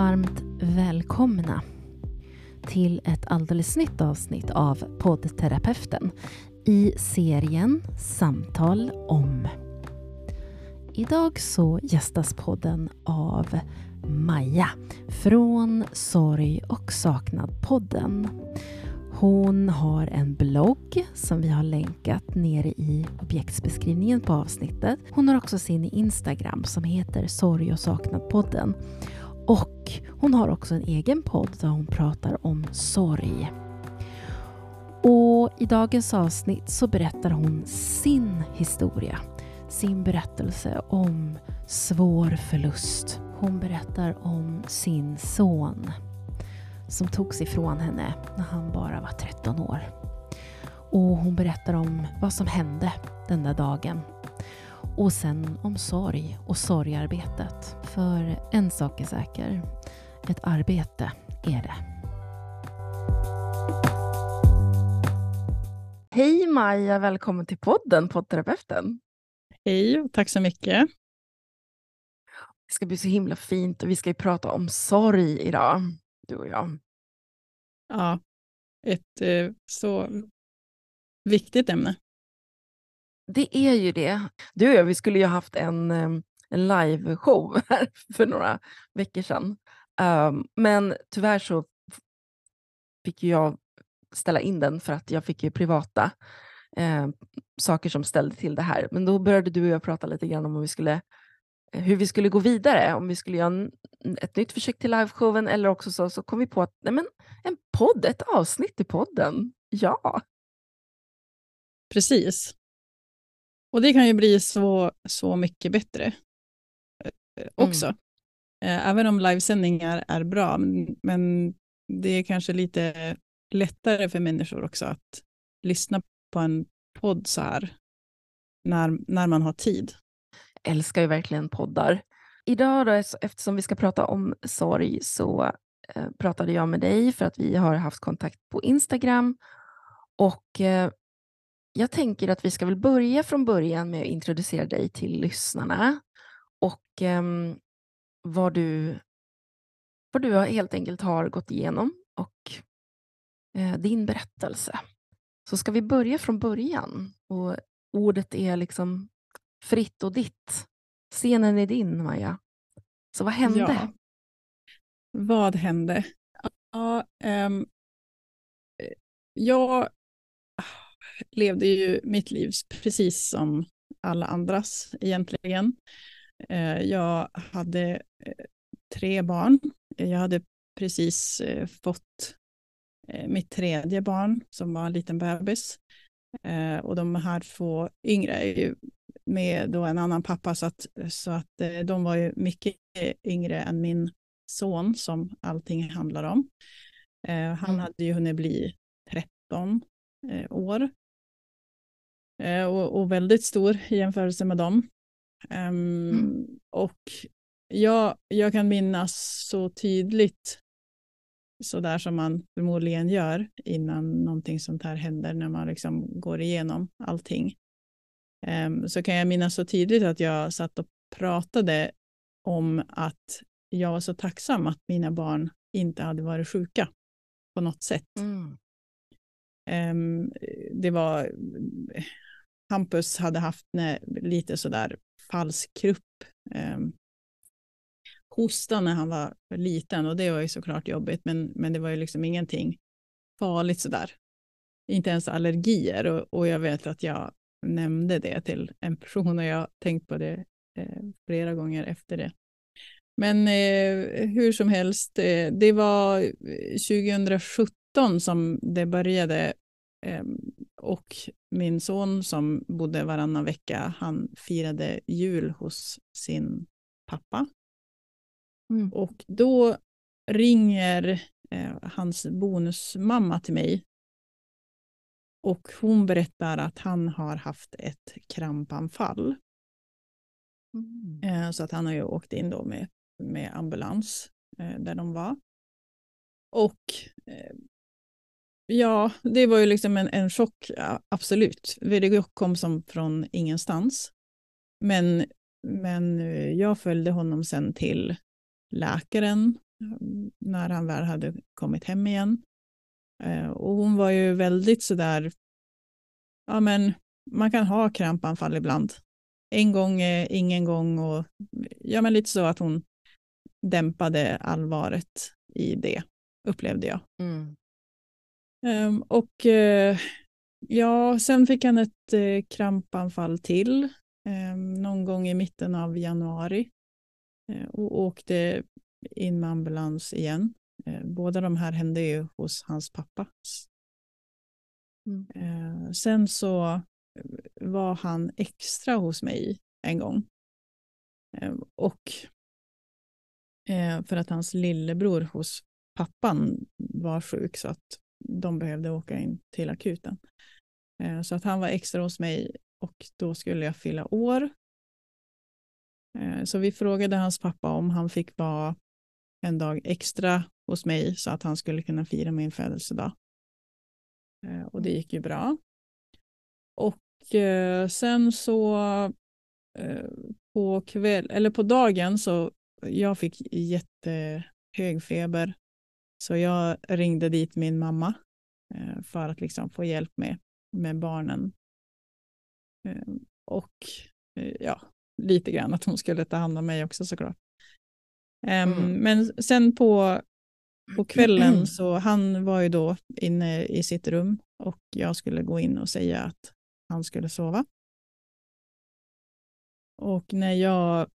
varmt välkomna till ett alldeles nytt avsnitt av poddterapeuten i serien Samtal om. Idag så gästas podden av Maja från Sorg och saknad-podden. Hon har en blogg som vi har länkat nere i objektsbeskrivningen på avsnittet. Hon har också sin Instagram som heter Sorg och saknad-podden. Och hon har också en egen podd där hon pratar om sorg. Och i dagens avsnitt så berättar hon sin historia. Sin berättelse om svår förlust. Hon berättar om sin son som togs ifrån henne när han bara var 13 år. Och hon berättar om vad som hände den där dagen. Och sen om sorg och sorgarbetet. För en sak är säker, ett arbete är det. Hej Maja, välkommen till podden, poddterapeuten. Hej och tack så mycket. Det ska bli så himla fint och vi ska ju prata om sorg idag du och jag. Ja, ett eh, så viktigt ämne. Det är ju det. Du och jag, vi skulle ju haft en, ehm, en liveshow här för några veckor sedan. Um, men tyvärr så fick jag ställa in den för att jag fick ju privata eh, saker som ställde till det här. Men då började du och jag prata lite grann om hur vi skulle eh, hur vi skulle gå vidare, om vi skulle göra en, ett nytt försök till liveshowen eller också så, så kom vi på att nej men, en podd, ett avsnitt i podden, ja. Precis. Och det kan ju bli så, så mycket bättre eh, också. Mm. Även om livesändningar är bra, men, det är kanske lite lättare för människor också att lyssna på en podd så här när, när man har tid älskar ju verkligen poddar. Idag då, eftersom vi ska prata om sorg så eh, pratade jag med dig för att vi har haft kontakt på Instagram och jag tänker att vi ska väl börja från början med att introducera dig till lyssnarna och eh, vad, du, vad du helt enkelt har gått igenom och eh, din berättelse. Så ska vi börja från början och ordet är liksom fritt och ditt. Scenen är din, Maja. Så vad hände? Ja. Vad hände? Ja, um, jag levde ju mitt liv precis som alla andras egentligen. Uh, jag hade uh, tre barn. Jag hade precis uh, fått mitt tredje barn som var en liten bebis. och de här två yngre är ju med då en annan pappa så att, så att eh, de var ju mycket yngre än min son som allting handlar om. Eh, han mm. hade ju hunnit bli 13 eh, år eh, och, och, väldigt stor i jämförelse med dem. Um, mm. Och jag, jag kan minnas så tydligt så där som man förmodligen gör innan någonting sånt här händer när man liksom går igenom allting. Ehm, så kan jag minnas så tydligt att jag satt och pratade om att jag var så tacksam att mina barn inte hade varit sjuka på något sätt. Mm. Ehm, det var, Hampus hade haft lite sådär falsk krupp, Eh, hosta när han var liten och det var ju såklart jobbigt men, men det var ju liksom ingenting farligt sådär. Inte ens allergier och, och jag vet att jag nämnde det till en person och jag har tänkt på det eh, flera gånger efter det. Men eh, hur som helst, eh, det var 2017 som det började och min son som bodde varannan vecka, han firade jul hos sin pappa. Mm. Och då ringer eh, hans bonusmamma till mig och hon berättar att han har haft ett krampanfall. Mm. Eh, så att han har ju åkt in då med, med ambulans eh, där de var. Och ja, det var ju liksom en, en chock, ja, absolut. Det kom som från ingenstans. Men, men eh, jag följde honom sen till läkaren eh, när han väl hade kommit hem igen. Eh, och hon var ju väldigt sådär, ja men man kan ha krampanfall ibland. En gång ingen gång och ja men lite så att hon dämpade allvaret i det, upplevde jag. Mm. Um, och uh, ja, sen fick han ett uh, krampanfall till um, någon gång i mitten av januari uh, och åkte in med ambulans igen. båda de här hände ju hos hans pappa. Mm. sen så var han extra hos mig en gång. och för att hans lillebror hos pappan var sjuk så att de behövde åka in till akuten. Eh, så att han var extra hos mig och då skulle jag fylla år. Eh, så vi frågade hans pappa om han fick vara en dag extra hos mig så att han skulle kunna fira min födelsedag. Eh, och det gick ju bra. Och sen så på kväll, eller på dagen så jag fick jättehög feber så jag ringde dit min mamma eh, för att liksom få hjälp med, med barnen. Eh, och eh, ja, lite grann att hon skulle ta hand om mig också såklart. Ehm, mm. Men sen på, på kvällen så han var ju då inne i sitt rum och jag skulle gå in och säga att han skulle sova. Och när jag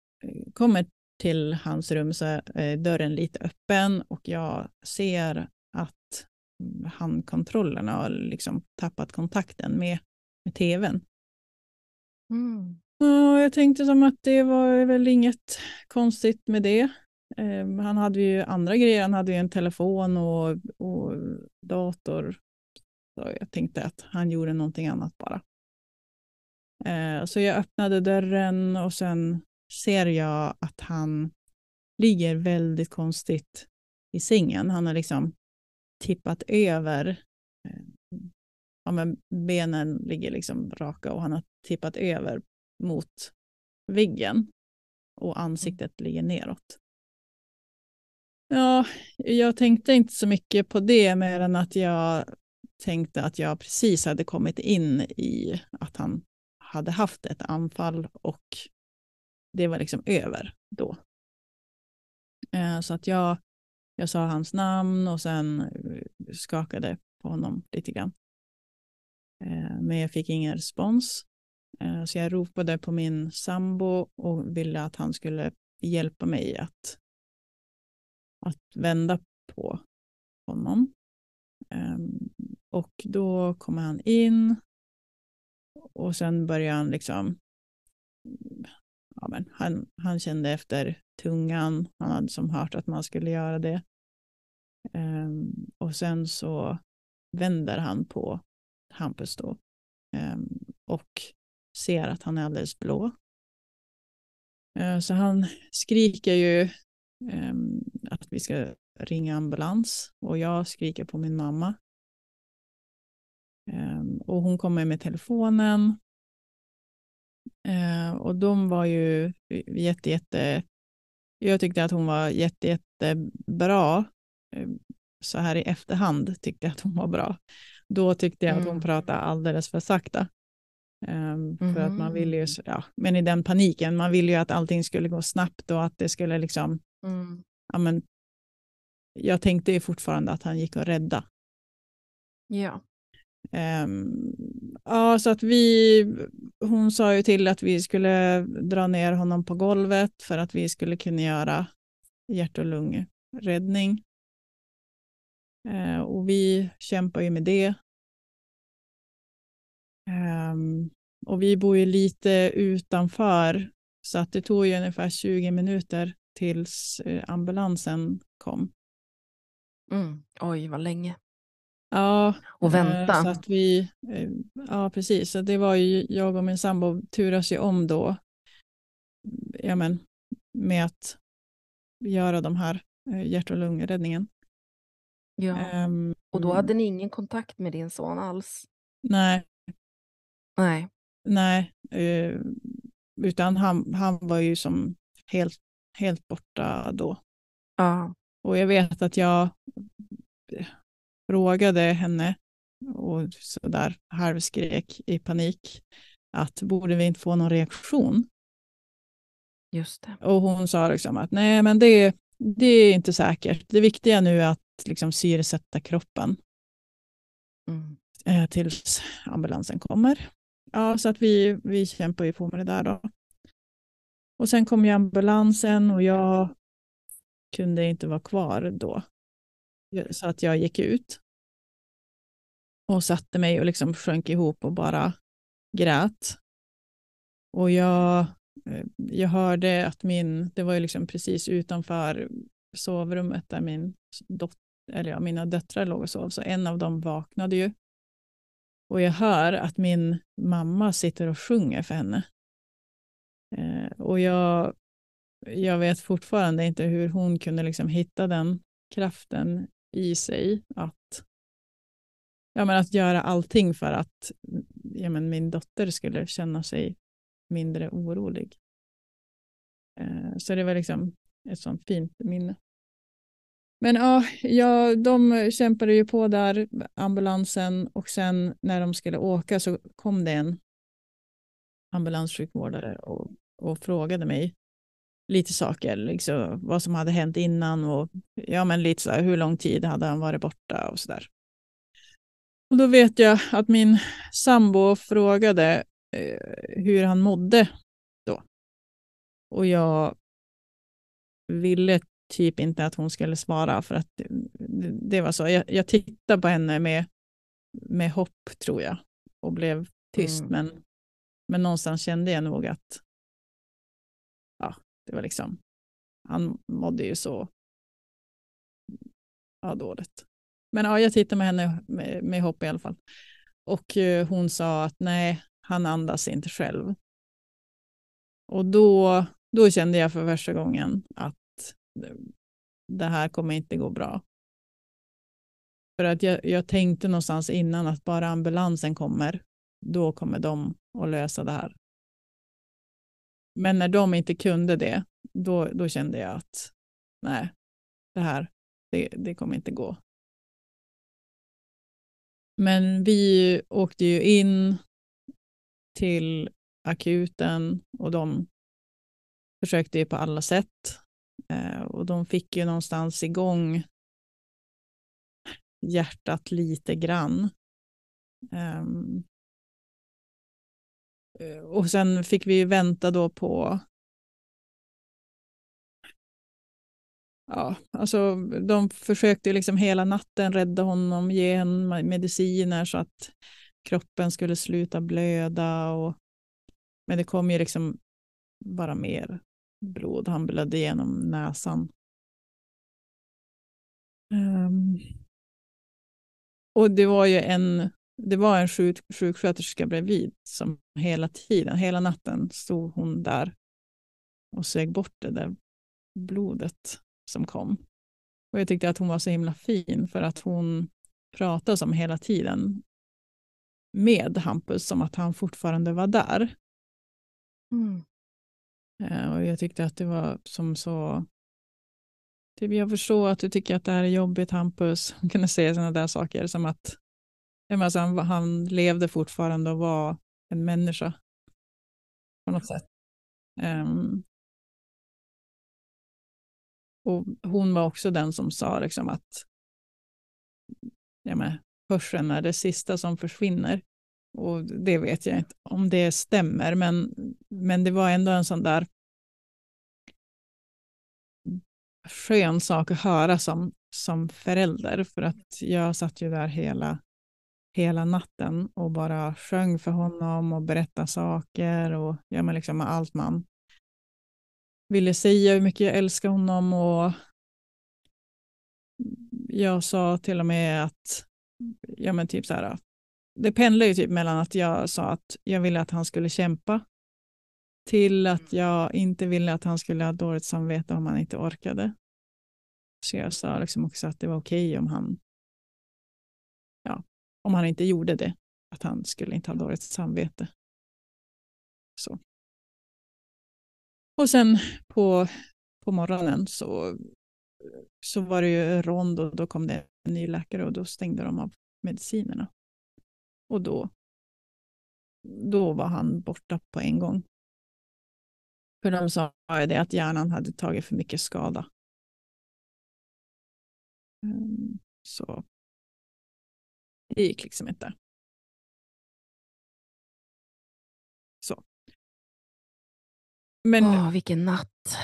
kommer till hans rum så är dörren lite öppen och jag ser att handkontrollerna har liksom tappat kontakten med, med tvn. Mm. Och jag tänkte som att det var väl inget konstigt med det. Um, han hade ju andra grejer, han hade ju en telefon och, och dator. Så jag tänkte att han gjorde någonting annat bara. Uh, så jag öppnade dörren och sen ser jag att han ligger väldigt konstigt i sängen. Han har liksom tippat över. Eh, ja, men benen ligger liksom raka och han har tippat över mot väggen och ansiktet ligger neråt. Ja, jag tänkte inte så mycket på det mer än att jag tänkte att jag precis hade kommit in i att han hade haft ett anfall och det var liksom över då. Eh, så att jag, jag sa hans namn och sen eh, skakade på honom lite grann. Eh, men jag fick ingen respons. Så jag ropade på min sambo och ville att han skulle hjälpa mig att, att vända på honom. Ehm, och då kommer han in och sen börjar han liksom ja, men han, han kände efter tungan, han hade som hört att man skulle göra det. Um, och sen så vänder han på Hampus då um, och ser att han är alldeles blå. Uh, så han skriker ju um, att vi ska ringa ambulans och jag skriker på min mamma. och hon kommer med telefonen och de var ju jätte, jätte... Jag tyckte att hon var jätte, jättebra. Eh, så här i efterhand tyckte jag att hon var bra. Då tyckte jag mm. att hon mm. pratade alldeles för sakta. Um, för mm. att man ville ju, mm. ja, men i den paniken, man ville ju att allting skulle gå snabbt och att det skulle liksom, mm. ja men, jag tänkte ju fortfarande att han gick att rädda. Ja. Um, ja, så att vi, hon sa ju till att vi skulle dra ner honom på golvet för att vi skulle kunna göra hjärt och lungräddning. Eh, och vi kämpar ju med det. Eh, och vi bor ju lite utanför så att det tog ju ungefär 20 minuter tills eh, ambulansen kom. Mm. Oj, vad länge. Ja, och vänta. Så att vi, eh, ja, precis. Så det var ju jag och min sambo turas ju om då ja, men, med att göra de här eh, hjärt och lungräddningen. Ja, um, och då hade ni ingen kontakt med din son alls? Nej. Nej. Nej, utan han, han var ju som helt, helt borta då. Ja. Och jag vet att jag frågade henne och sådär halvskrek i panik att borde vi inte få någon reaktion? Just det. Och hon sa liksom att nej, men det, det är inte säkert. Det viktiga nu är att liksom syresätta kroppen Mm. eh, tills ambulansen kommer. Ja, så att vi, vi kämpar ju på med det där då. Och sen kom ju ambulansen och jag kunde inte vara kvar då. Så att jag gick ut och satte mig och liksom sjönk ihop och bara grät. Och jag, eh, jag hörde att min, det var ju liksom precis utanför sovrummet där min dot, eller ja, mina döttrar låg och sov, så en av dem vaknade ju. Och jag hör att min mamma sitter och sjunger för henne. Eh, och jag, jag vet fortfarande inte hur hon kunde liksom hitta den kraften i sig att, ja, men att göra allting för att ja, men min dotter skulle känna sig mindre orolig. Eh, så det var liksom ett sånt fint minne. Men ja, ja, de kämpade ju på där, ambulansen, och sen när de skulle åka så kom det en ambulanssjukvårdare och, och frågade mig lite saker, liksom, vad som hade hänt innan och ja, men lite så här, hur lång tid hade han varit borta och så där. Och då vet jag att min sambo frågade eh, hur han mådde då. Och jag ville typ inte att hon skulle svara för att det, det var så. Jag, jag tittade på henne med, med hopp tror jag och blev tyst. Mm. Men, men någonstans kände jag nog att det var liksom, han mådde ju så ja, dåligt. Men ja, jag tittade med henne med, med hopp i alla fall. Och eh, hon sa att nej, han andas inte själv. Och då, då kände jag för första gången att det här kommer inte gå bra. För att jag, jag tänkte någonstans innan att bara ambulansen kommer, då kommer de att lösa det här. Men när de inte kunde det, då, då kände jag att nej, det här, det, det kommer inte gå. Men vi åkte ju in till akuten och de försökte ju på alla sätt. Eh, och de fick ju någonstans igång hjärtat lite grann. Um, Eh, och sen fick vi vänta då på Ja, alltså de försökte liksom hela natten rädda honom, ge honom mediciner så att kroppen skulle sluta blöda. Och, men det kom ju liksom bara mer blod. Han blödde genom näsan. Um, och det var ju en, det var en sjuk, sjuksköterska bredvid som hela tiden, hela natten stod hon där och sög bort det där blodet som kom. Och jag tyckte att hon var så himla fin för att hon pratade som hela tiden med Hampus som att han fortfarande var där. Mm. Eh, och jag tyckte att det var som så... Typ jag förstår att du tycker att det här är jobbigt Hampus. Kunde säga sådana där saker som att alltså, han, han levde fortfarande och var en människa. På något sätt. Um, och hon var också den som sa liksom att ja, men, hörseln är det sista som försvinner. Och det vet jag inte om det stämmer, men, men det var ändå en sån där skön sak att höra som, som förälder, för att jag satt ju där hela, hela natten och bara sjöng för honom och berättade saker och ja, men liksom allt man ville säga hur mycket jag älskar honom och jag sa till och med att ja, men typ så här, det pendlar ju typ mellan att jag sa att jag ville att han skulle kämpa till att jag inte ville att han skulle ha dåligt samvete om han inte orkade. Så jag sa liksom också att det var okej okay om han om han inte gjorde det, att han skulle inte ha dåligt samvete. Så. Och sen på, på morgonen så så var det ju rond och då kom det en ny läkare och då stängde de av medicinerna. Och då, då var han borta på en gång. För de sa det att hjärnan hade tagit för mycket skada. Ehm, så det gick liksom inte. Så. Men Åh, vilken natt.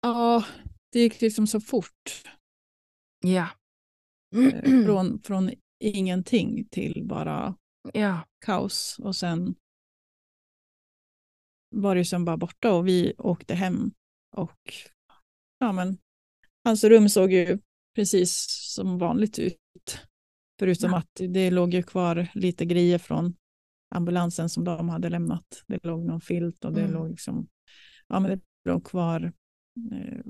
ja, det gick liksom så fort. Ja. Eh, Från, från ingenting till bara ja. kaos. Och sen var det som bara borta och vi åkte hem. Och ja, men hans rum såg ju precis som vanligt ut. Förutom Ja. att det låg ju kvar lite grejer från ambulansen som de hade lämnat. Det låg någon filt och det Mm. låg liksom, ja men det låg kvar eh,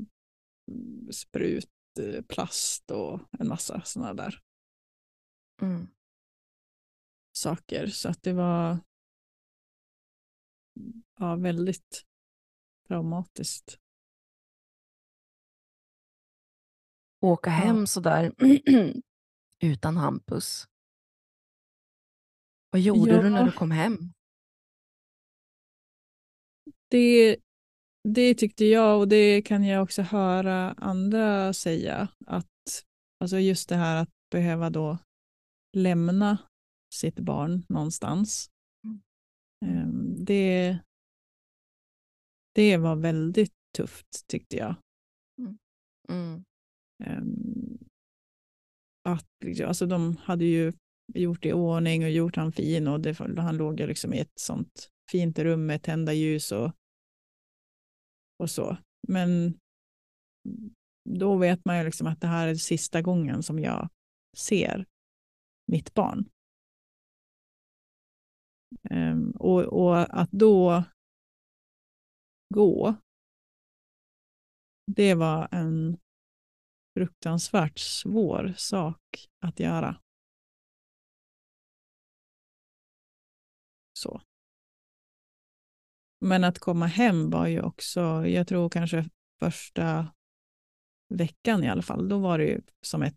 sprut, eh, plast och en massa sådana där Mm. saker. Så att det var ja, väldigt traumatiskt. Åka Ja. hem sådär utan Hampus. Vad gjorde Ja. du när du kom hem? Det, det tyckte jag och det kan jag också höra andra säga. Att alltså just det här att behöva då lämna sitt barn någonstans. Mm. Ehm, Det, det var väldigt tufft tyckte jag. Mm. Ehm, att, liksom- alltså de hade ju gjort det i ordning och gjort han fin och det, han låg ju liksom i ett sånt fint rum med tända ljus och, och så. Men då vet man ju liksom att det här är sista gången som jag ser mitt barn. Um, och, och att då gå, det var en fruktansvärt svår sak att göra. Så. Men att komma hem var ju också, jag tror kanske första veckan i alla fall, då var det ju som ett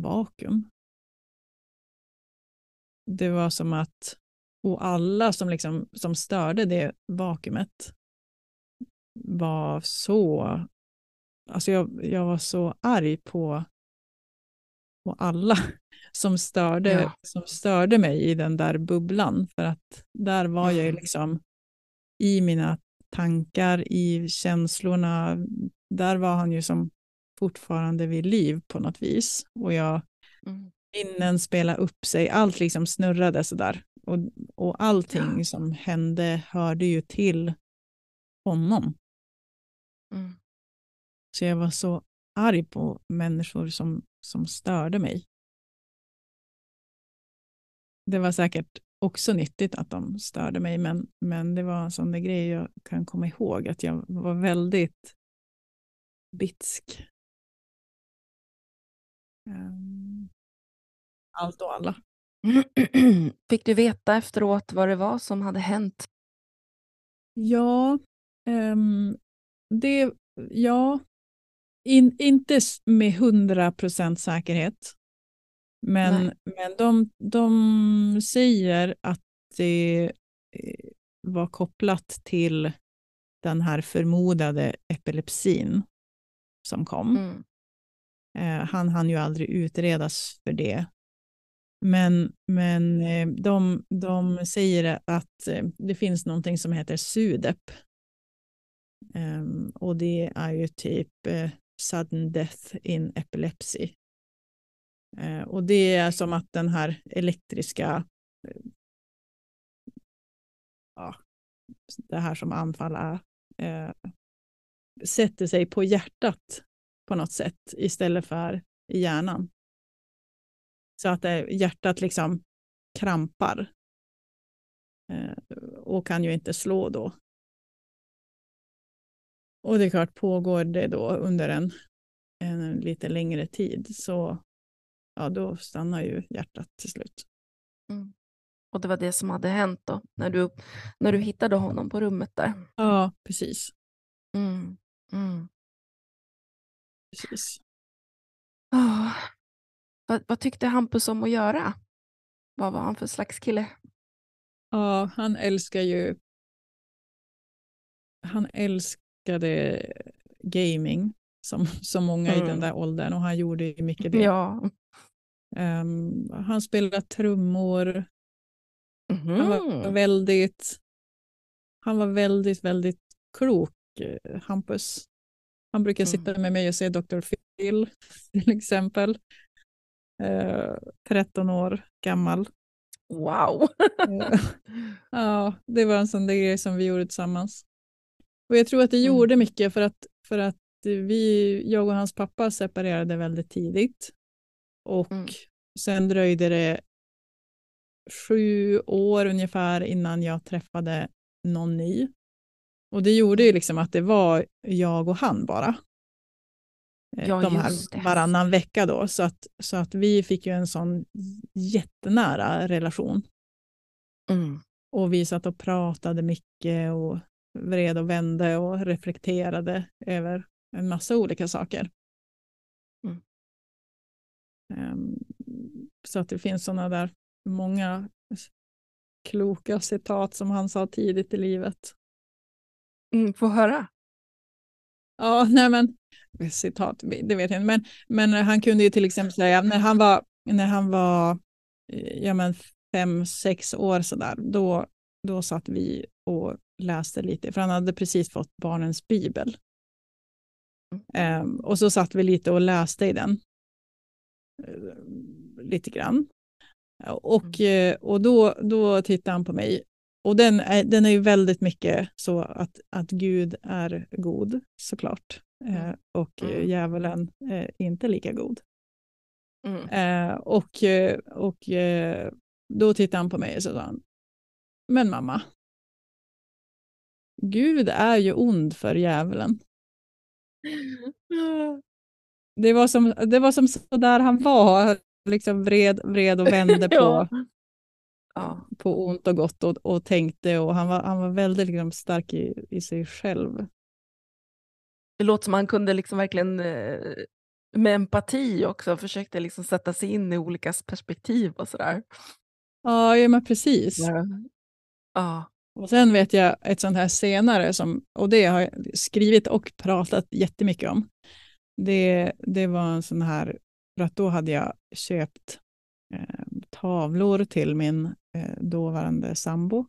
vakuum. Det var som att, och alla som, liksom, som störde det vakuumet var så, alltså jag, jag var så arg på, på alla som störde, Ja. som störde mig i den där bubblan. För att där var jag ju liksom i mina tankar, i känslorna. Där var han ju som fortfarande vid liv på något vis. Och jag, Mm. minnen spelade upp sig, allt liksom snurrade sådär. Och, och allting Ja. som hände hörde ju till honom. Mm. Så jag var så arg på människor som, som störde mig. Det var säkert också nyttigt att de störde mig, men, men det var en sån där grej jag kan komma ihåg, att jag var väldigt bitsk. Ehm, allt och alla. Fick du veta efteråt vad det var som hade hänt? Ja, ehm, det, ja in, inte med hundra procent säkerhet. Men, Nej. men de, de säger att det eh, var kopplat till den här förmodade epilepsin som kom. Mm. Eh, han hann ju aldrig utredas för det. Men, men eh, de, de säger att eh, det finns någonting som heter SUDEP. Ehm, och det är ju typ sudden death in epilepsy. Eh, och det är som att den här elektriska, eh, ja, det här som anfall är, eh, sätter sig på hjärtat på något sätt istället för i hjärnan. Så att eh, hjärtat liksom krampar eh, och kan ju inte slå då. Och det är klart, pågår det då under en, en lite längre tid så ja, då stannar ju hjärtat till slut. Mm. Och det var det som hade hänt då, när du, när du hittade honom på rummet där. Ja, precis. Mm. Mm. Precis. Oh. Vad, vad tyckte Hampus om att göra? Vad var han för slags kille? Ja, han älskar ju... Han älskade gaming som så många mm. i den där åldern och han gjorde ju mycket det. Ja. Um, han spelade trummor. Mm. Han var mhm. väldigt han var väldigt, väldigt klok, eh, Hampus. Han brukar sitta mm. med mig och se Dr. Phil till exempel. Uh, 13 år gammal. Wow! uh, ja, det var en sån där grej som vi gjorde tillsammans. Och jag tror att det mm. gjorde mycket för att, för att vi, jag och hans pappa separerade väldigt tidigt. Och mm. sen dröjde det sju år ungefär innan jag träffade någon ny. Och det gjorde ju liksom att det var jag och han bara. Eh, ja, de här varannan vecka då. Så att, så att vi fick ju en sån jättenära relation. Mm. Och vi satt och pratade mycket och vred och vände och reflekterade över en massa olika saker. Mm. Um, så att det finns sådana där många kloka citat som han sa tidigt i livet. Mm, få höra. Ja, nej men citat, det vet jag inte, men, men han kunde ju till exempel säga när han var, när han var ja, men fem, sex år sådär, då, då satt vi och läste lite, för han hade precis fått barnens bibel. Um, och så satt vi lite och läste i den. Uh, lite grann. Och. Eh, och då, då tittade han på mig. Och den är, den är ju väldigt mycket så att, att Gud är god, såklart. Eh, och mm. djävulen är inte lika god. Mm. Och och då tittade han på mig och sa men mamma, Gud är ju ond för djävulen. Det var som, det var som så där han var liksom vred, vred och vände på, ja. på ont och gott och, och tänkte och han var, han var väldigt liksom, stark i, i sig själv. Det låter som han kunde liksom verkligen eh, med empati också försökte liksom sätta sig in i olika perspektiv och sådär. Ja, ja men precis. Ja. ja. Och sen vet jag ett sånt här senare, som, och det har jag skrivit och pratat jättemycket om. Det, det var en sån här för att då hade jag köpt eh, tavlor till min eh, dåvarande sambo.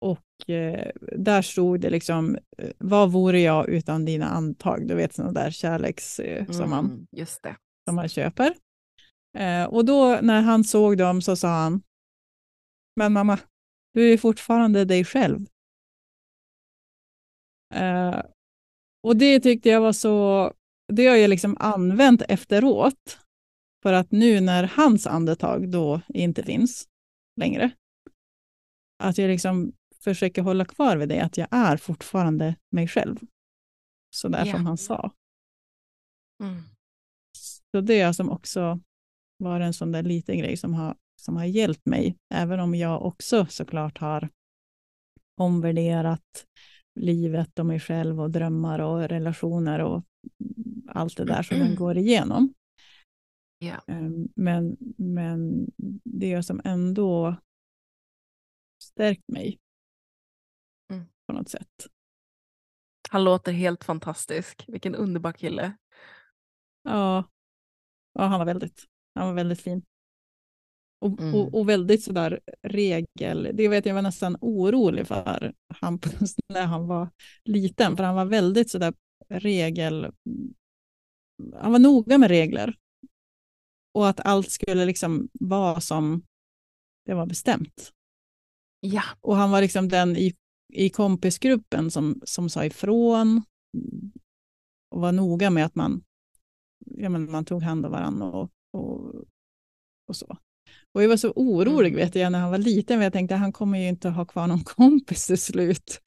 Och eh, där stod det liksom, eh, vad vore jag utan dina antag? Du vet sådana där kärleks eh, som, man, mm, just det. som man köper. Eh, och då när han såg dem så sa han, men mamma, du är fortfarande dig själv. och det tyckte jag var så det har jag liksom använt efteråt. För att nu när hans andetag då inte finns längre, att jag liksom försöker hålla kvar vid det, att jag är fortfarande mig själv. Så där yeah. som han sa. Mm. Så det är som också var en sån där liten grej som har, som har hjälpt mig, även om jag också såklart har omvärderat livet och mig själv och drömmar och relationer och allt det där som man går igenom. Yeah. Men, men det är som ändå stärkt mig mm. på något sätt. Han låter helt fantastisk. Vilken underbar kille. Ja, ja han var väldigt, han var väldigt fin. Och, mm. och, och, väldigt sådär regel. Det vet jag var nästan orolig för Hampus när han var liten, för han var väldigt sådär regel... Han var noga med regler. Och att allt skulle liksom vara som det var bestämt. Ja. Och han var liksom den i, i kompisgruppen som, som sa ifrån och var noga med att man, ja, men man tog hand om varandra och, och, och så. Och jag var så orolig mm. vet jag, när han var liten, jag tänkte att han kommer ju inte ha kvar någon kompis till slut.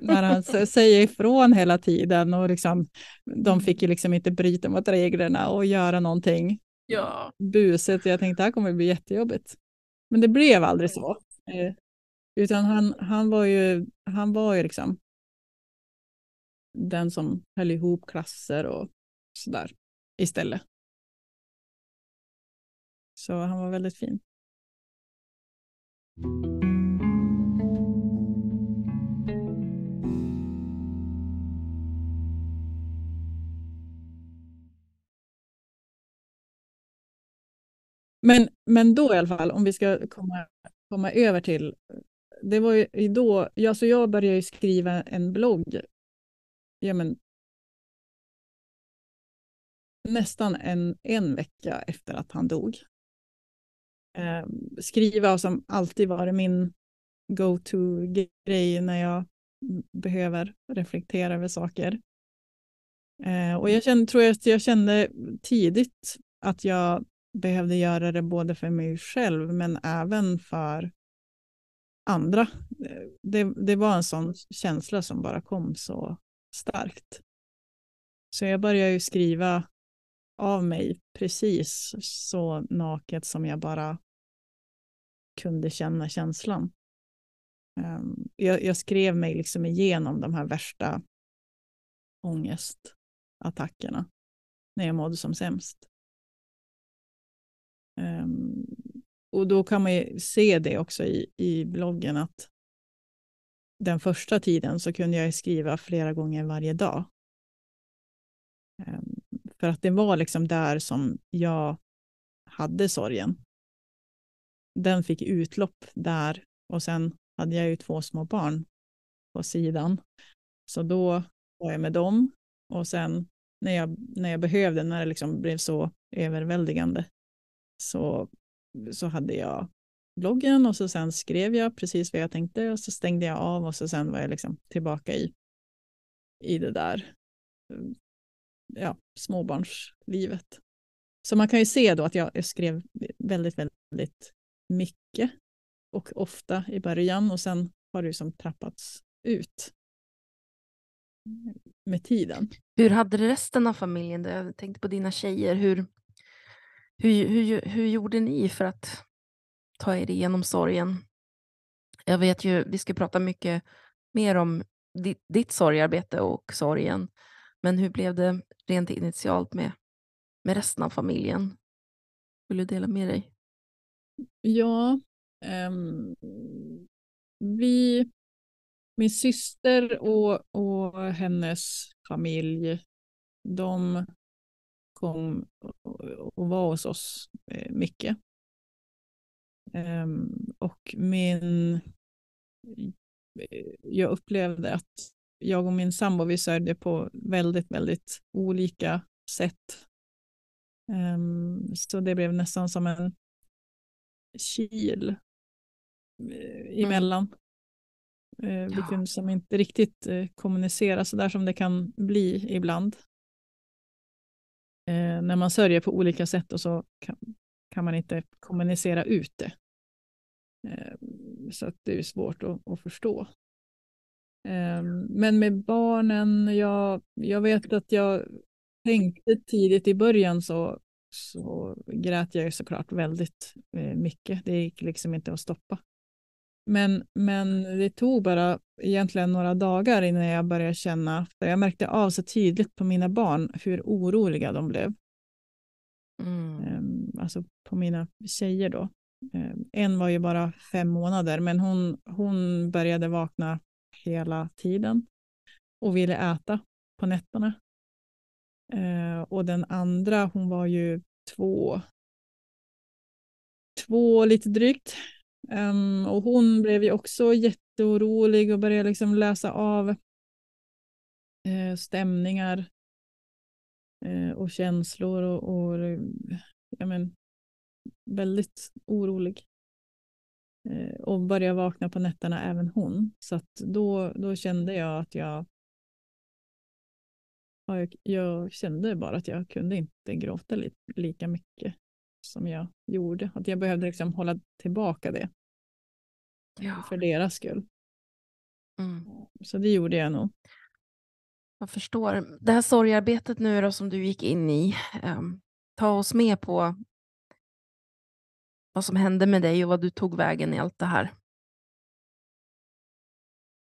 när han säger ifrån hela tiden och liksom, de mm. fick ju liksom inte bryta mot reglerna och göra någonting ja. busigt. Jag tänkte att det här kommer bli jättejobbigt. Men det blev aldrig så. Eh, utan han, han var ju, han var ju liksom den som höll ihop klasser och sådär istället. Så han var väldigt fin. Men, men då i alla fall, om vi ska komma, komma över till... Det var ju då, alltså jag började skriva en blogg ja, men, nästan en, en vecka efter att han dog. Eh, skriva och som alltid varit min go-to-grej när jag behöver reflektera över saker. Eh, och jag kände, tror jag, jag kände tidigt att jag behövde göra det både för mig själv men även för andra. Eh, det, det var en sån känsla som bara kom så starkt. Så jag började ju skriva av mig precis så naket som jag bara kunde känna känslan. Ehm, jag, jag skrev mig liksom igenom de här värsta ångestattackerna när jag mådde som sämst. Ehm, och då kan man ju se det också i, i bloggen att den första tiden så kunde jag skriva flera gånger varje dag. Ehm, för att det var liksom där som jag hade sorgen. Den fick utlopp där och sen hade jag ju två små barn på sidan. Så då var jag med dem och sen när jag, när jag behövde, när det liksom blev så överväldigande, så, så hade jag bloggen och så sen skrev jag precis vad jag tänkte och så stängde jag av och så sen var jag liksom tillbaka i, i det där mm, ja, småbarnslivet. Så man kan ju se då att jag skrev väldigt, väldigt mycket och ofta i början och sen har det som trappats ut med tiden. Hur hade resten av familjen det? Jag tänkte på dina tjejer. Hur, hur, hur, hur gjorde ni för att ta er igenom sorgen? Jag vet ju, vi ska prata mycket mer om ditt, ditt sorgarbete och sorgen. Men hur blev det rent initialt med, med resten av familjen? Vill du dela med dig? Ja, um, vi, min syster och, och hennes familj, de kom och var hos oss eh, mycket. Um, och min... Eh, jag upplevde att jag och min sambo vi sörjde på väldigt, väldigt olika sätt. Um, så det blev nästan som en kil uh, emellan. Uh, Vi kunde som inte riktigt uh, kommunicera så där som det kan bli ibland. Uh, när man sörjer på olika sätt och så kan, kan man inte kommunicera ut det. Så det är svårt att, att förstå. Ehm, men med barnen, jag, jag vet att jag tänkte tidigt i början så, så grät jag såklart väldigt eh, mycket. Det gick liksom inte att stoppa. Men, men det tog bara egentligen några dagar innan jag började känna, för jag märkte av så tydligt på mina barn hur oroliga de blev. Mm. Ehm, alltså på mina tjejer då. Ehm, en var ju bara fem månader, men hon, hon började vakna hela tiden och ville äta på nätterna. Eh, och den andra, hon var ju två, två lite drygt. Um, och hon blev ju också jätteorolig och började liksom läsa av eh, stämningar eh, och känslor och, och ja, men, väldigt orolig. Eh, och började vakna på nätterna även hon. Så att då, då kände jag att jag, jag, jag kände bara att jag kunde inte gråta li, lika mycket som jag gjorde. Att jag behövde liksom hålla tillbaka det. Ja. För deras skull. Mm. Så det gjorde jag nog. Jag förstår. Det här sorgarbetet nu då som du gick in i, um, ta oss med på vad som hände med dig och vad du tog vägen i allt det här?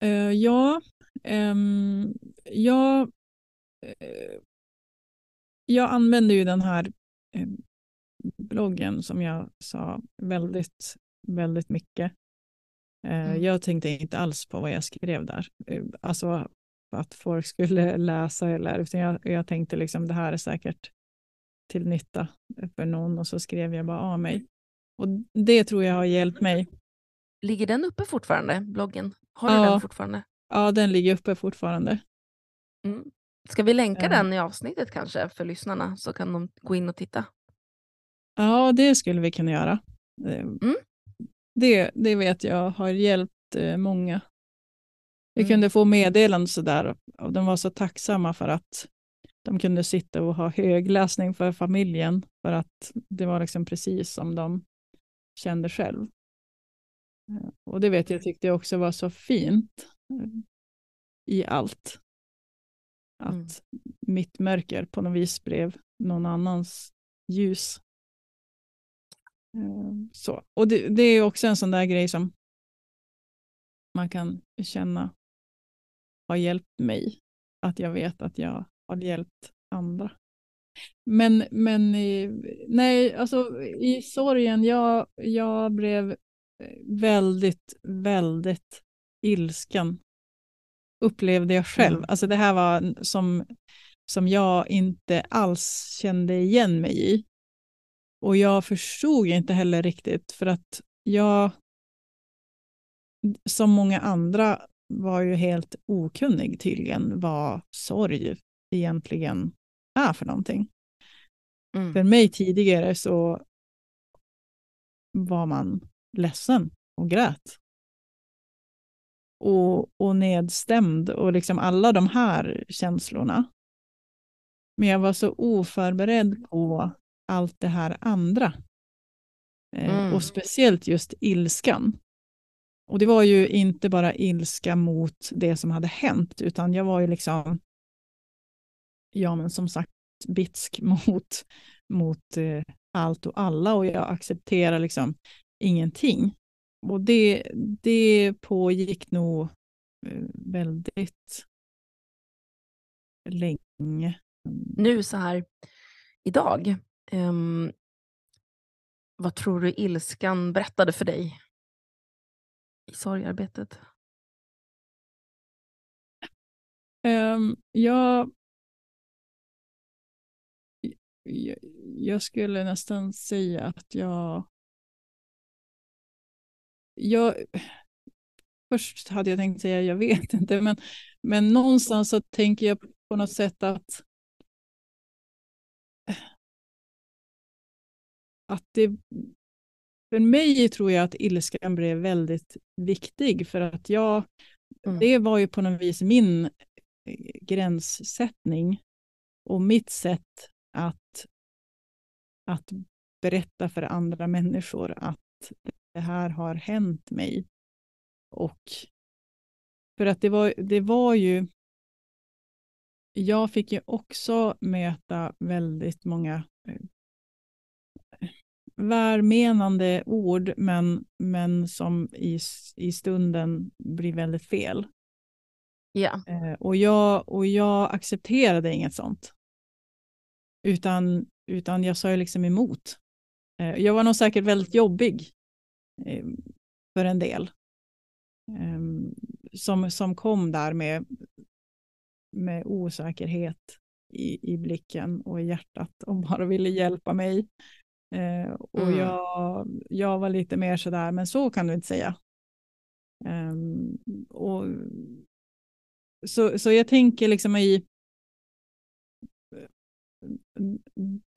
Uh, ja, um, jag uh, jag använder ju den här eh, bloggen som jag sa väldigt, väldigt mycket. Eh, Mm. Jag tänkte inte alls på vad jag skrev där. Eh, Alltså att folk skulle läsa eller utan jag, jag tänkte liksom det här är säkert till nytta för någon och så skrev jag bara av mig. Och det tror jag har hjälpt mig. Ligger den uppe fortfarande, bloggen? Har du Ja. den fortfarande? Ja, den ligger uppe fortfarande. Mm. Ska vi länka Ja. den i avsnittet kanske för lyssnarna så kan de gå in och titta? Ja, det skulle vi kunna göra. Eh, Mm. Det, det vet jag har hjälpt eh, många. Vi Mm. kunde få meddelanden sådär och de var så tacksamma för att de kunde sitta och ha högläsning för familjen för att det var liksom precis som de kände själv. Eh, Och det vet jag tyckte jag också var så fint eh, i allt. Att Mm. mitt mörker på något vis blev någon annans ljus. Eh, Så. Och det, det är också en sån där grej som man kan känna har hjälpt mig. Att jag vet att jag har hjälpt andra. Men, men i, nej, alltså i sorgen, jag, jag blev väldigt, väldigt ilsken. Upplevde jag själv. Mm. Alltså det här var som, som jag inte alls kände igen mig i. Och jag förstod inte heller riktigt för att jag, som många andra, var ju helt okunnig tydligen vad sorg egentligen är för någonting. Mm. För mig tidigare så var man ledsen och grät. Och, och nedstämd och liksom alla de här känslorna. Men jag var så oförberedd på allt det här andra. Eh, Mm. Och speciellt just ilskan. Och det var ju inte bara ilska mot det som hade hänt, utan jag var ju liksom, ja men som sagt, bitsk mot, mot eh, allt och alla och jag accepterar liksom ingenting. Och det, det pågick nog eh, väldigt länge. Nu så här idag, ehm, vad tror du ilskan berättade för dig i sorgarbetet? Um, jag, jag, jag skulle nästan säga att jag, jag... Först hade jag tänkt säga jag vet inte, men, men någonstans så tänker jag på något sätt att att det för mig tror jag att ilskan blev väldigt viktig för att jag, Mm. det var ju på något vis min eh, gränssättning och mitt sätt att, att berätta för andra människor att det här har hänt mig. Och för att det var, det var ju, jag fick ju också möta väldigt många eh, välmenande ord, men, men som i, i stunden blir väldigt fel. Ja. Eh, och, jag, och jag accepterade inget sånt. Utan, utan jag sa ju liksom emot. Eh, jag var nog säkert väldigt jobbig för en del. Eh, som, som kom där med, med osäkerhet i, i blicken och i hjärtat och bara ville hjälpa mig. Eh, och Mm. jag, jag var lite mer sådär, men så kan du inte säga. Ehm, och, så, så jag tänker liksom i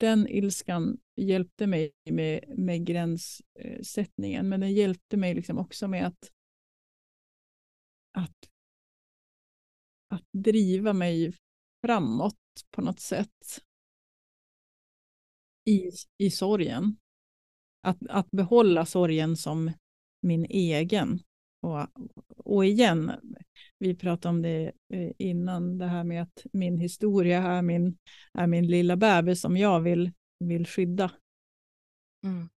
den ilskan hjälpte mig med, med gränssättningen, men den hjälpte mig liksom också med att, att, att driva mig framåt på något sätt i, i sorgen. Att, att behålla sorgen som min egen. Och, och igen, vi pratade om det eh, innan, det här med att min historia är min, är min lilla bebis som jag vill, vill skydda. Mm.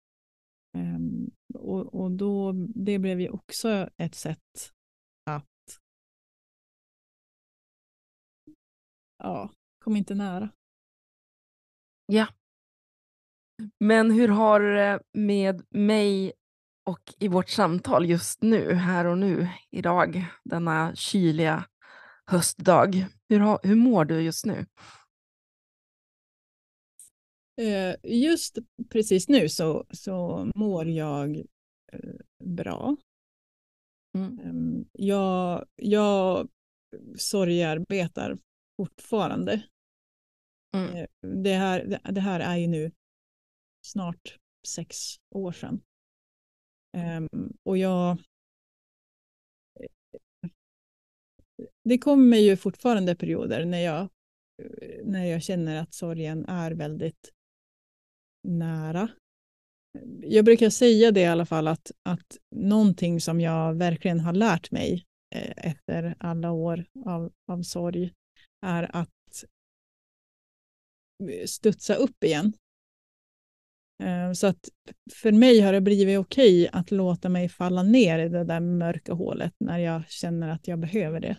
Ehm, och, och då, det blev ju också ett sätt att ja, kom inte nära. Ja. Men hur har det med mig och i vårt samtal just nu, här och nu, idag, denna kyliga höstdag. Hur, hur mår du just nu? Eh, just precis nu så, så mår jag eh, bra. Mm. Ehm, jag, jag sorgearbetar fortfarande. Mm. Eh, det, här, det här är ju nu snart sex år sedan. Um, och jag... Det kommer ju fortfarande perioder när jag, när jag känner att sorgen är väldigt nära. Jag brukar säga det i alla fall att, att någonting som jag verkligen har lärt mig eh, efter alla år av, av sorg är att eh, studsa upp igen. Eh, så att för mig har det blivit okej att låta mig falla ner i det där mörka hålet när jag känner att jag behöver det.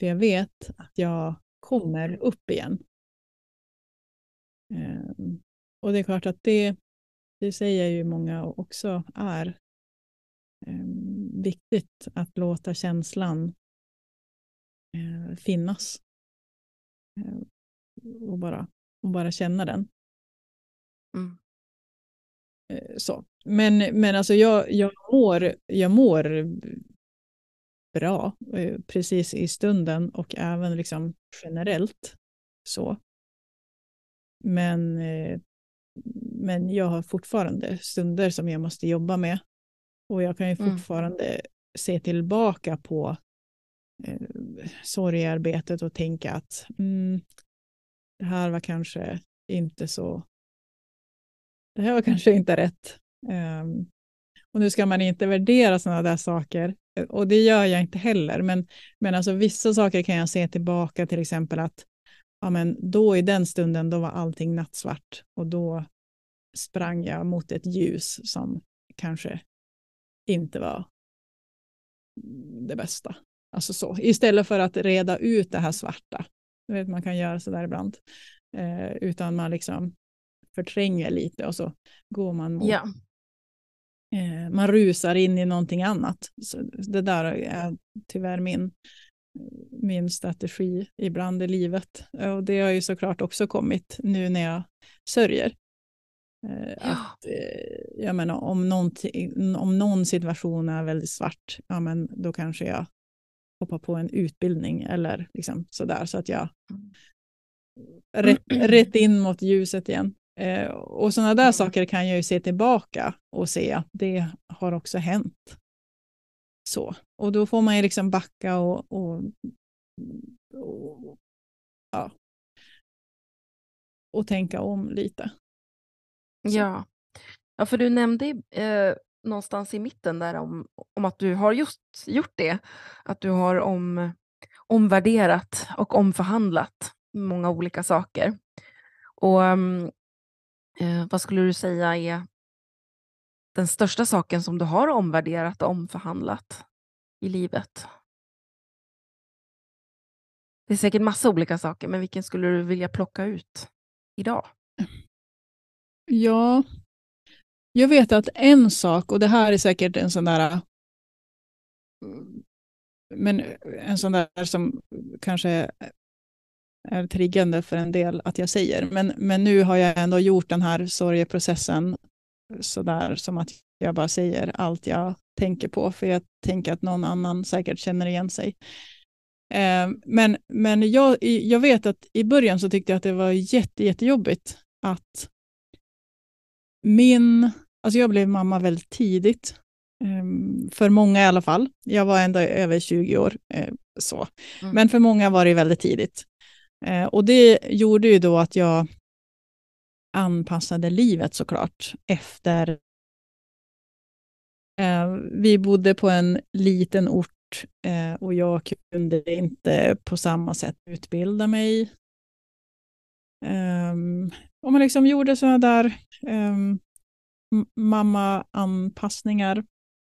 För jag vet att jag kommer upp igen. Ehm, och det är klart att det, det säger ju många också är ehm, viktigt att låta känslan eh, finnas. Ehm, och bara, och bara känna den. Mm. Eh, så. Men, men alltså jag, jag, mår, jag mår bra eh, precis i stunden och även liksom generellt så. Men, eh, men jag har fortfarande stunder som jag måste jobba med. Och jag kan ju mm. fortfarande mm. se tillbaka på eh, sorgearbetet och tänka att mm, det här var kanske inte så det här var kanske inte rätt. Um, och nu ska man inte värdera sådana där saker, eh, och det gör jag inte heller, men, men alltså vissa saker kan jag se tillbaka, till exempel att ja, men då i den stunden då var allting nattsvart och då sprang jag mot ett ljus som kanske inte var det bästa. Alltså så. Istället för att reda ut det här svarta, vet, man kan göra så där ibland, eh, utan man liksom förtränger lite och så går man mot, ja. eh, man rusar in i någonting annat. Så det där är tyvärr min, min strategi ibland i livet. Och det har ju såklart också kommit nu när jag sörjer. Eh, ja. Att, eh, jag menar, om, om någon situation är väldigt svart, ja, men då kanske jag hoppar på en utbildning eller liksom sådär så att jag mm. rätt, rätt in mot ljuset igen. Eh, och sådana där mm. saker kan jag ju se tillbaka och se att det har också hänt. Så. Och då får man ju liksom backa och, och, och ja. och tänka om lite. Ja. ja, för du nämnde eh, någonstans i mitten där om, om att du har just gjort det. Att du har om, omvärderat och omförhandlat många olika saker. Och um, Eh, vad skulle du säga är den största saken som du har omvärderat och omförhandlat i livet? Det är säkert massa olika saker, men vilken skulle du vilja plocka ut idag? Ja, jag vet att en sak, och det här är säkert en sån där mm, men en sån där som kanske är triggande för en del att jag säger. Men, men nu har jag ändå gjort den här sorgeprocessen sådär som att jag bara säger allt jag tänker på, för jag tänker att någon annan säkert känner igen sig. Eh, men men jag, jag vet att i början så tyckte jag att det var jätte, jättejobbigt att min, alltså jag blev mamma väldigt tidigt, eh, för många i alla fall. Jag var ändå över 20 år, eh, så. Mm. Men för många var det väldigt tidigt. Eh, och det gjorde ju då att jag anpassade livet såklart efter... Eh, vi bodde på en liten ort eh, och jag kunde inte på samma sätt utbilda mig. Um, och man liksom gjorde sådana där um, mamma-anpassningar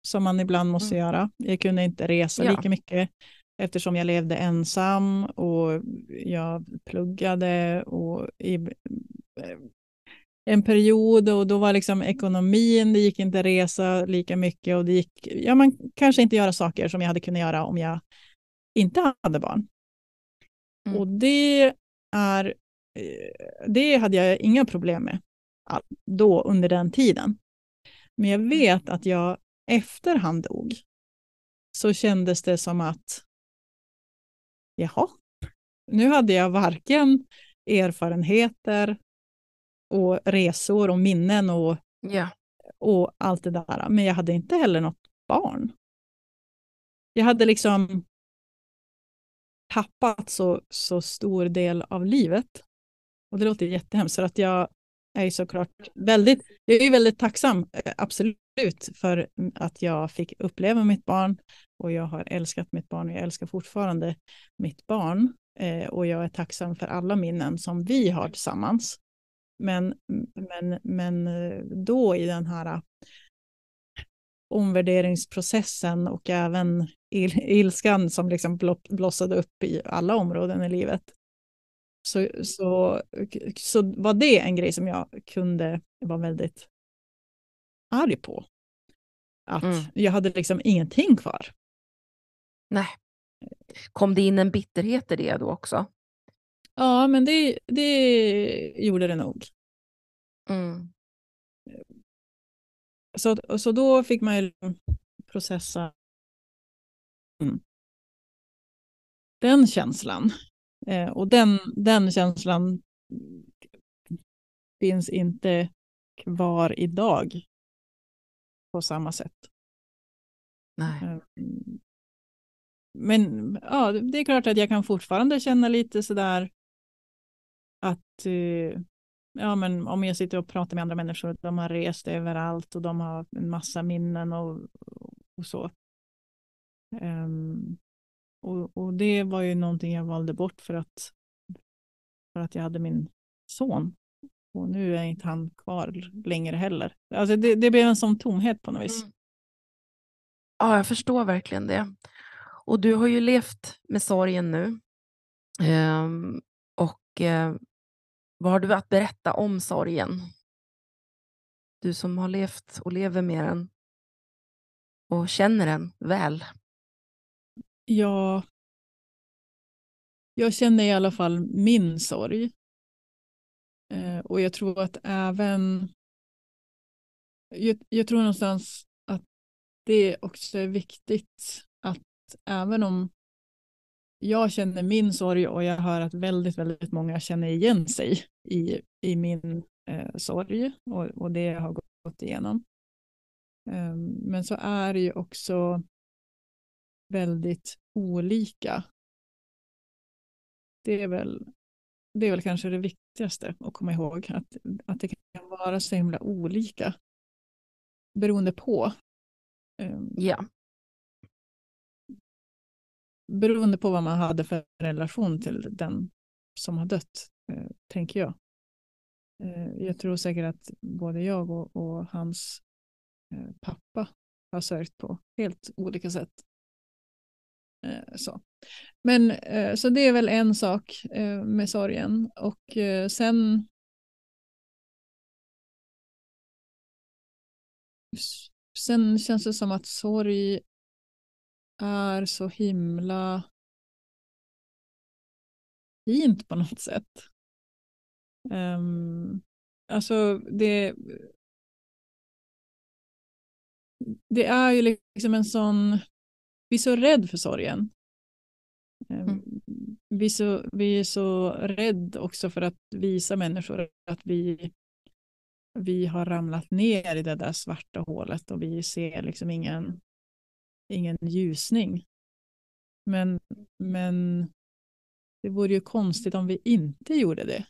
som man ibland måste mm. göra. Jag kunde inte resa ja. lika mycket eftersom jag levde ensam och jag pluggade och i, en period och då var liksom ekonomin, det gick inte resa lika mycket och det gick, ja man kanske inte göra saker som jag hade kunnat göra om jag inte hade barn. Mm. Och det är, eh, det hade jag inga problem med då under den tiden. Men jag vet att jag efter han dog så kändes det som att jaha, nu hade jag varken erfarenheter och resor och minnen och, ja. och allt det där. Men jag hade inte heller något barn. Jag hade liksom tappat så, så stor del av livet. Och det låter jättehemskt för att jag är såklart väldigt, jag är väldigt tacksam, eh, absolut, för att jag fick uppleva mitt barn och jag har älskat mitt barn och jag älskar fortfarande mitt barn. Eh, och jag är tacksam för alla minnen som vi har tillsammans. Men, men, men eh, då i den här omvärderingsprocessen och även il ilskan som liksom blossade upp i alla områden i livet. Så, så, så var det en grej som jag kunde vara väldigt arg på. Att mm. jag hade liksom ingenting kvar. Nej. Kom det in en bitterhet i det då också? Ja, men det, det gjorde det nog. Mm. Så, så då fick man ju processa mm. den känslan. Eh, och den, den känslan finns inte kvar idag på samma sätt. Nej. Men ja, det är klart att jag kan fortfarande känna lite sådär att eh, ja, men om jag sitter och pratar med andra människor, de har rest överallt och de har en massa minnen och, och så. Um, och, och, det var ju någonting jag valde bort för att, för att jag hade min son. Och nu är inte han kvar längre heller. Alltså det, det blev en sån tomhet på något vis. Mm. Ja, jag förstår verkligen det. Och du har ju levt med sorgen nu. Um, och uh, vad har du att berätta om sorgen? Du som har levt och lever med den och känner den väl. Ja, jag känner i alla fall min sorg. Eh, och jag tror att även... Jag, jag, tror någonstans att det också är viktigt att även om jag känner min sorg och jag hör att väldigt, väldigt många känner igen sig i, i min eh, sorg och, och det jag har gått igenom. Um, men så är det ju också väldigt olika. Det är väl, det är väl kanske det viktigaste att komma ihåg, att, att det kan vara så himla olika beroende på. Um, ja beroende på vad man hade för relation till den som har dött, eh, tänker jag. Eh, jag tror säkert att både jag och, och hans eh, pappa har sörjt på helt olika sätt. Så. Men så det är väl en sak med sorgen och sen Sen känns det som att sorg är så himla fint på något sätt. Um, alltså det, det är ju liksom en sån, vi är så rädd för sorgen. Um, mm. vi, är så, vi är så rädd också för att visa människor att vi, vi har ramlat ner i det där svarta hålet och vi ser liksom ingen ingen ljusning. Men, men det vore ju konstigt om vi inte gjorde det.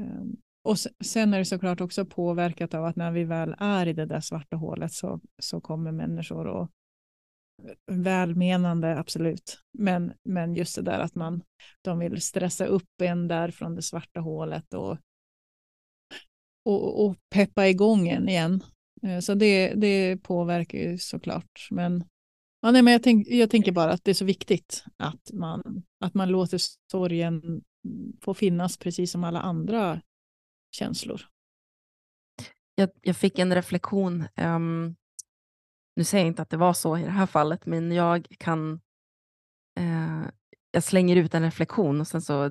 Ehm, och sen är det såklart också påverkat av att när vi väl är i det där svarta hålet så, så kommer människor och eh, välmenande, absolut. Men, men just det där att man, de vill stressa upp en där från det svarta hålet och, och, och peppa igång en igen. Eh, så det, det påverkar ju såklart. Men, ja, nej, men jag, tänk, jag tänker bara att det är så viktigt att man, att man låter sorgen få finnas precis som alla andra känslor. Jag, jag fick en reflektion. Um, nu säger jag inte att det var så i det här fallet, men jag kan uh, jag slänger ut en reflektion och sen så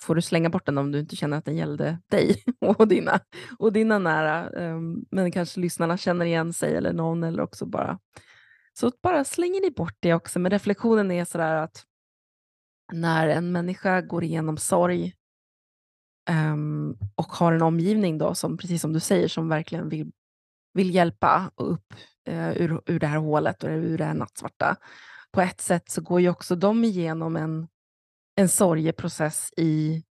får du slänga bort den om du inte känner att den gällde dig och dina, och dina nära. Ehm, men kanske lyssnarna känner igen sig eller någon eller också bara så bara slänger ni bort det också. Men reflektionen är sådär att när en människa går igenom sorg um, och har en omgivning då som, precis som du säger, som verkligen vill, vill hjälpa upp uh, ur, ur det här hålet och ur det här nattsvarta. På ett sätt så går ju också de igenom en, en sorgeprocess i,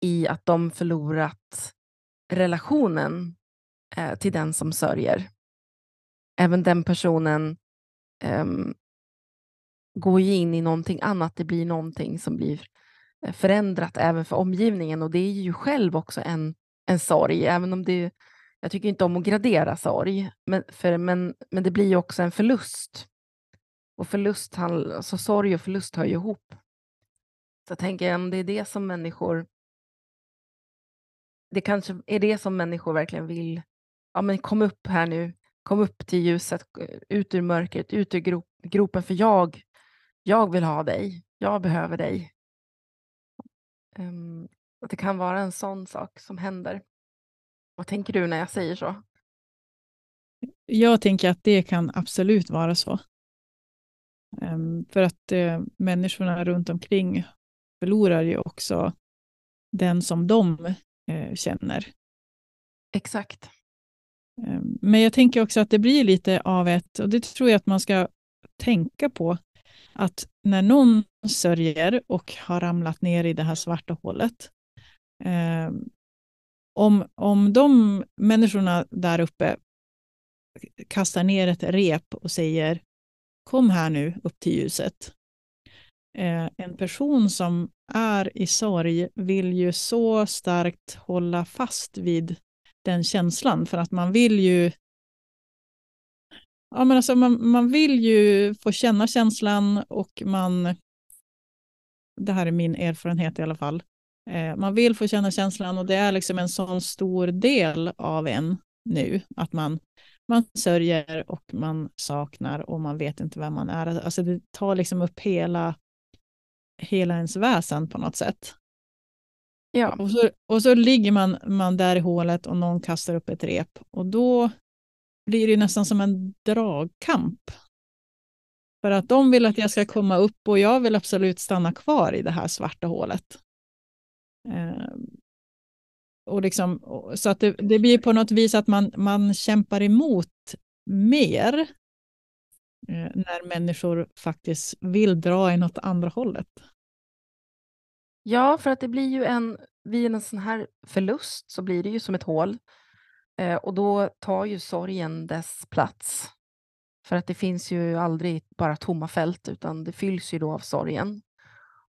i att de förlorat relationen eh, till den som sörjer. Även den personen eh, går ju in i någonting annat. Det blir någonting som blir eh, förändrat även för omgivningen och det är ju själv också en, en sorg, även om det jag tycker inte om att gradera sorg, men, för, men, men det blir ju också en förlust. Och förlust, alltså sorg och förlust hör ju ihop. Så jag tänker om det är det som människor det kanske är det som människor verkligen vill. Ja, men kom upp här nu, kom upp till ljuset, ut ur mörkret, ut ur gropen, för jag jag vill ha dig, jag behöver dig. Um, att det kan vara en sån sak som händer. Vad tänker du när jag säger så? Jag tänker att det kan absolut vara så. Um, för att uh, människorna runt omkring förlorar ju också den som de uh, känner. Exakt. Um, men jag tänker också att det blir lite av ett, och det tror jag att man ska tänka på, att när någon sörjer och har ramlat ner i det här svarta hålet, eh, om, om de människorna där uppe kastar ner ett rep och säger kom här nu upp till ljuset. Eh, en person som är i sorg vill ju så starkt hålla fast vid den känslan för att man vill ju Ja, men alltså man, man vill ju få känna känslan och man, det här är min erfarenhet i alla fall, eh, man vill få känna känslan och det är liksom en sån stor del av en nu, att man, man sörjer och man saknar och man vet inte vem man är. Alltså det tar liksom upp hela, hela ens väsen på något sätt. Ja. Och, så, och så ligger man, man där i hålet och någon kastar upp ett rep och då blir det nästan som en dragkamp. För att de vill att jag ska komma upp och jag vill absolut stanna kvar i det här svarta hålet. Och liksom, så att det, det, blir på något vis att man, man kämpar emot mer eh, när människor faktiskt vill dra i något andra hållet. Ja, för att det blir ju en, vid en sån här förlust så blir det ju som ett hål Eh, och då tar ju sorgen dess plats. För att det finns ju aldrig bara tomma fält, utan det fylls ju då av sorgen.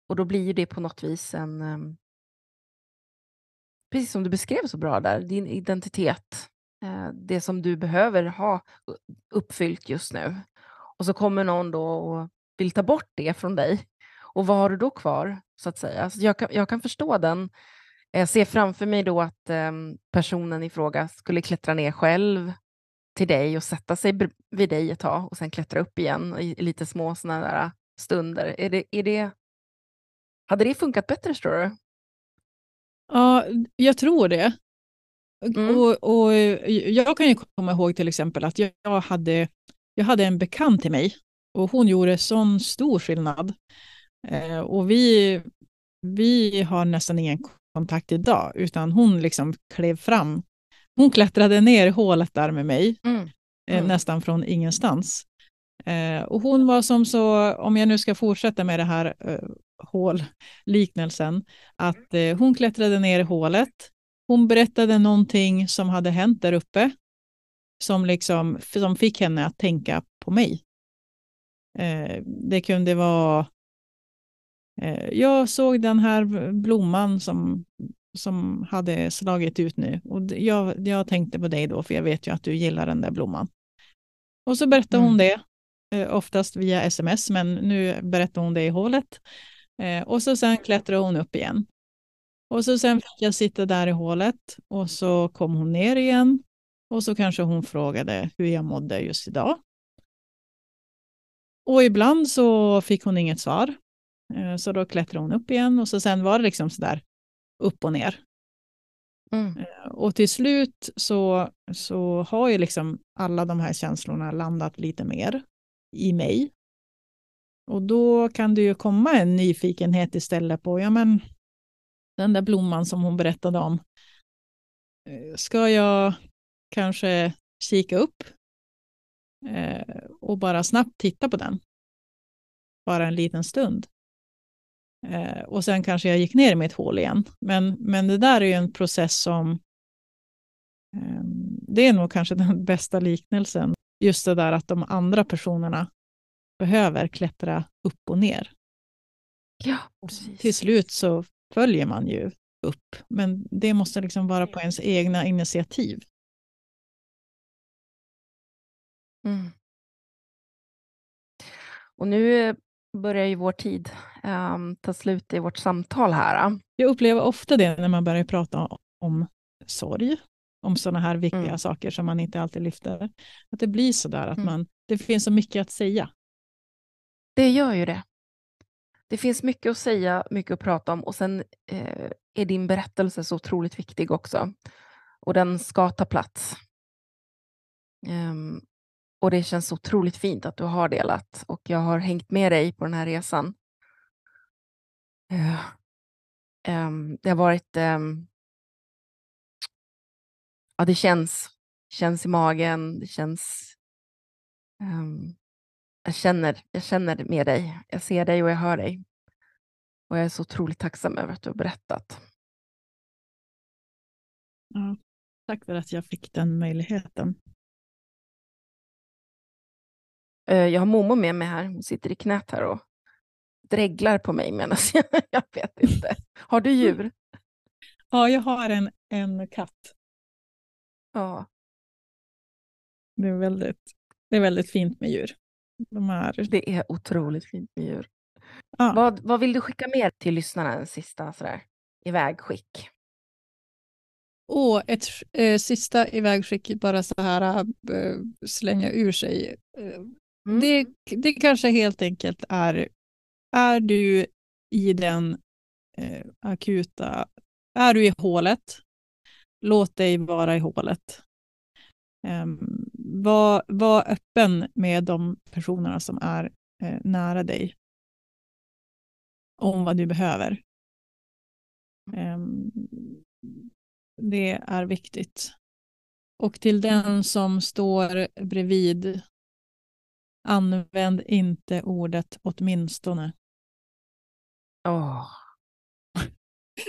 Och då blir det på något vis en... Ehm, Precis som du beskrev så bra där, din identitet. Eh, det som du behöver ha uppfyllt just nu. Och så kommer någon då och vill ta bort det från dig. Och vad har du då kvar, så att säga? Alltså jag, kan, jag kan förstå den jag ser framför mig då att ehm, personen i fråga skulle klättra ner själv till dig och sätta sig vid dig ett tag och sen klättra upp igen i, i lite små sådana där stunder. Är det, är det, hade det funkat bättre, tror du? Ja, jag tror det. Mm. Och, och, jag kan ju komma ihåg till exempel att jag, hade, jag hade en bekant till mig och hon gjorde sån stor skillnad. Eh, och vi, vi har nästan ingen kontakt idag, utan hon liksom klev fram. Hon klättrade ner i hålet där med mig, mm. Eh, mm. nästan från ingenstans. Eh, och hon var som så, om jag nu ska fortsätta med det här eh, hålliknelsen, att eh, hon klättrade ner i hålet. Hon berättade någonting som hade hänt där uppe, som, liksom, som fick henne att tänka på mig. Eh, det kunde vara Eh, jag såg den här blomman som, som hade slagit ut nu och jag, jag tänkte på dig då, för jag vet ju att du gillar den där blomman. Och så berättade hon mm. det, eh, oftast via sms, men nu berättade hon det i hålet. Eh, och så sen klättrade hon upp igen. Och så sen fick jag sitta där i hålet och så kom hon ner igen och så kanske hon frågade hur jag mådde just idag. Och ibland så fick hon inget svar. Eh, så då klättrade hon upp igen och så sen var det liksom sådär upp och ner. Mm. Eh, och till slut så, så har ju liksom alla de här känslorna landat lite mer i mig. Och då kan det ju komma en nyfikenhet istället på, ja men den där blomman som hon berättade om. Eh, ska jag kanske kika upp eh, och bara snabbt titta på den? Bara en liten stund. Eh, och sen kanske jag gick ner i mitt hål igen. Men, men det där är ju en process som det är nog kanske den bästa liknelsen. Just det där att de andra personerna behöver klättra upp och ner. Ja, precis. Till slut så följer man ju upp, men det måste liksom vara på ens egna initiativ. Mm. Och nu börjar ju vår tid um, ta slut i vårt samtal här. Jag upplever ofta det när man börjar prata om sorg, om sådana här viktiga mm. saker som man inte alltid lyfter. Att det blir så där att mm. man, det finns så mycket att säga. Det gör ju det. Det finns mycket att säga, mycket att prata om och sen eh, är din berättelse så otroligt viktig också. Och den ska ta plats. Um, och det känns otroligt fint att du har delat och jag har hängt med dig på den här resan. Uh, um, det har varit... Um, ja, det känns. känns i magen. Det känns... Jag, känner, jag känner med dig. Jag ser dig och jag hör dig. Och jag är så otroligt tacksam över att du har berättat. Ja, tack för att jag fick den möjligheten. Eh, jag har Momo med mig här. Hon sitter i knät här och dreglar på mig medan jag, jag vet inte. Har du djur? Ja, jag har en, en katt. Ja. Det är, väldigt, det är väldigt fint med djur. De är... Det är otroligt fint med djur. Ja. Vad, vad vill du skicka med till lyssnarna, en sista sådär, ivägskick? Och ett eh, sista ivägskick, bara så här äh, slänga ur sig. Eh, Mm. Det, det kanske helt enkelt är, är du i den eh, akuta, är du i hålet, låt dig vara i hålet. Um, var, var öppen med de personerna som är eh, nära dig om vad du behöver. Eh, det är viktigt. Och till den som står bredvid Använd inte ordet åtminstone. Oh.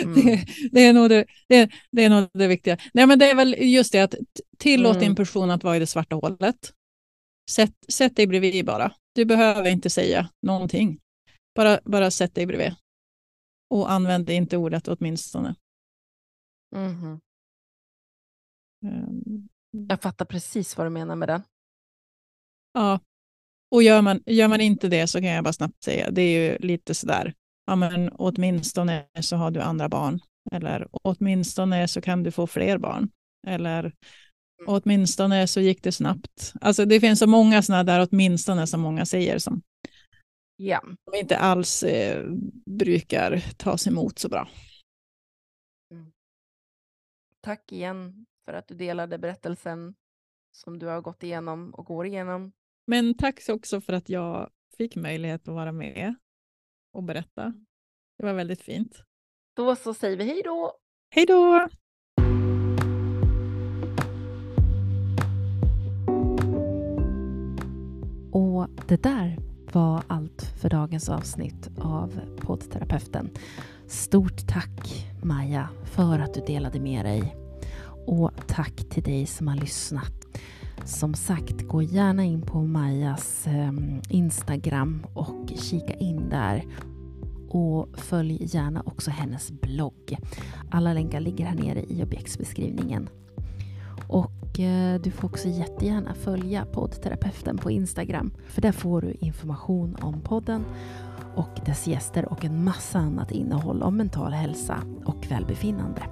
Mm. Det, är nog det, det, det, är nog det viktiga. Nej, men det är väl just det att tillåt mm. din person att vara i det svarta hålet. Sätt, sätt dig bredvid bara. Du behöver inte säga någonting. Bara, bara sätt dig bredvid. Och använd inte ordet åtminstone. Mm. Jag fattar precis vad du menar med det. Ja, och gör man, gör man inte det så kan jag bara snabbt säga, det är ju lite sådär, ja men åtminstone så har du andra barn. Eller åtminstone så kan du få fler barn. Eller mm. åtminstone så gick det snabbt. Alltså det finns så många sådana där åtminstone som många säger som ja. inte alls eh, brukar tas emot så bra. Mm. Tack igen för att du delade berättelsen som du har gått igenom och går igenom. Men tack också för att jag fick möjlighet att vara med och berätta. Det var väldigt fint. Då så säger vi hej då. Hej då! Och det där var allt för dagens avsnitt av poddterapeuten. Stort tack Maja för att du delade med dig. Och tack till dig som har lyssnat. Som sagt, gå gärna in på Majas ehm, Instagram och kika in där. Och följ gärna också hennes blogg. Alla länkar ligger här nere i objektsbeskrivningen. Och eh, du får också jättegärna följa poddterapeuten på Instagram. För där får du information om podden och dess gäster och en massa annat innehåll om mental hälsa och välbefinnande.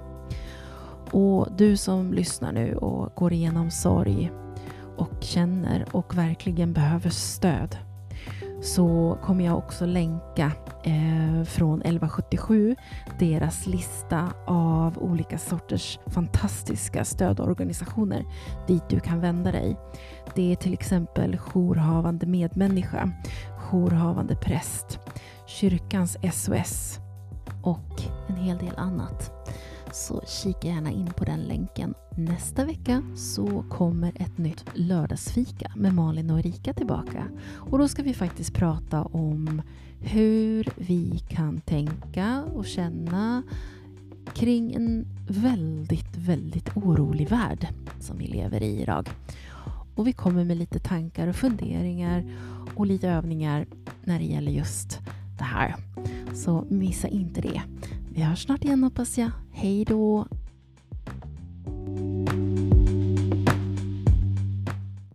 Och du som lyssnar nu och går igenom sorg och känner och verkligen behöver stöd så kommer jag också länka eh, från 1177 deras lista av olika sorters fantastiska stödorganisationer dit du kan vända dig. Det är till exempel jourhavande medmänniska, jourhavande präst, kyrkans SOS och en hel del annat. Så kika gärna in på den länken. Nästa vecka så kommer ett nytt lördagsfika med Malin och Erika tillbaka. Och då ska vi faktiskt prata om hur vi kan tänka och känna kring en väldigt, väldigt orolig värld som vi lever i idag. Och vi kommer med lite tankar och funderingar och lite övningar när det gäller just det här. Så missa inte det. Vi hörs snart igen hoppas jag. Hej då!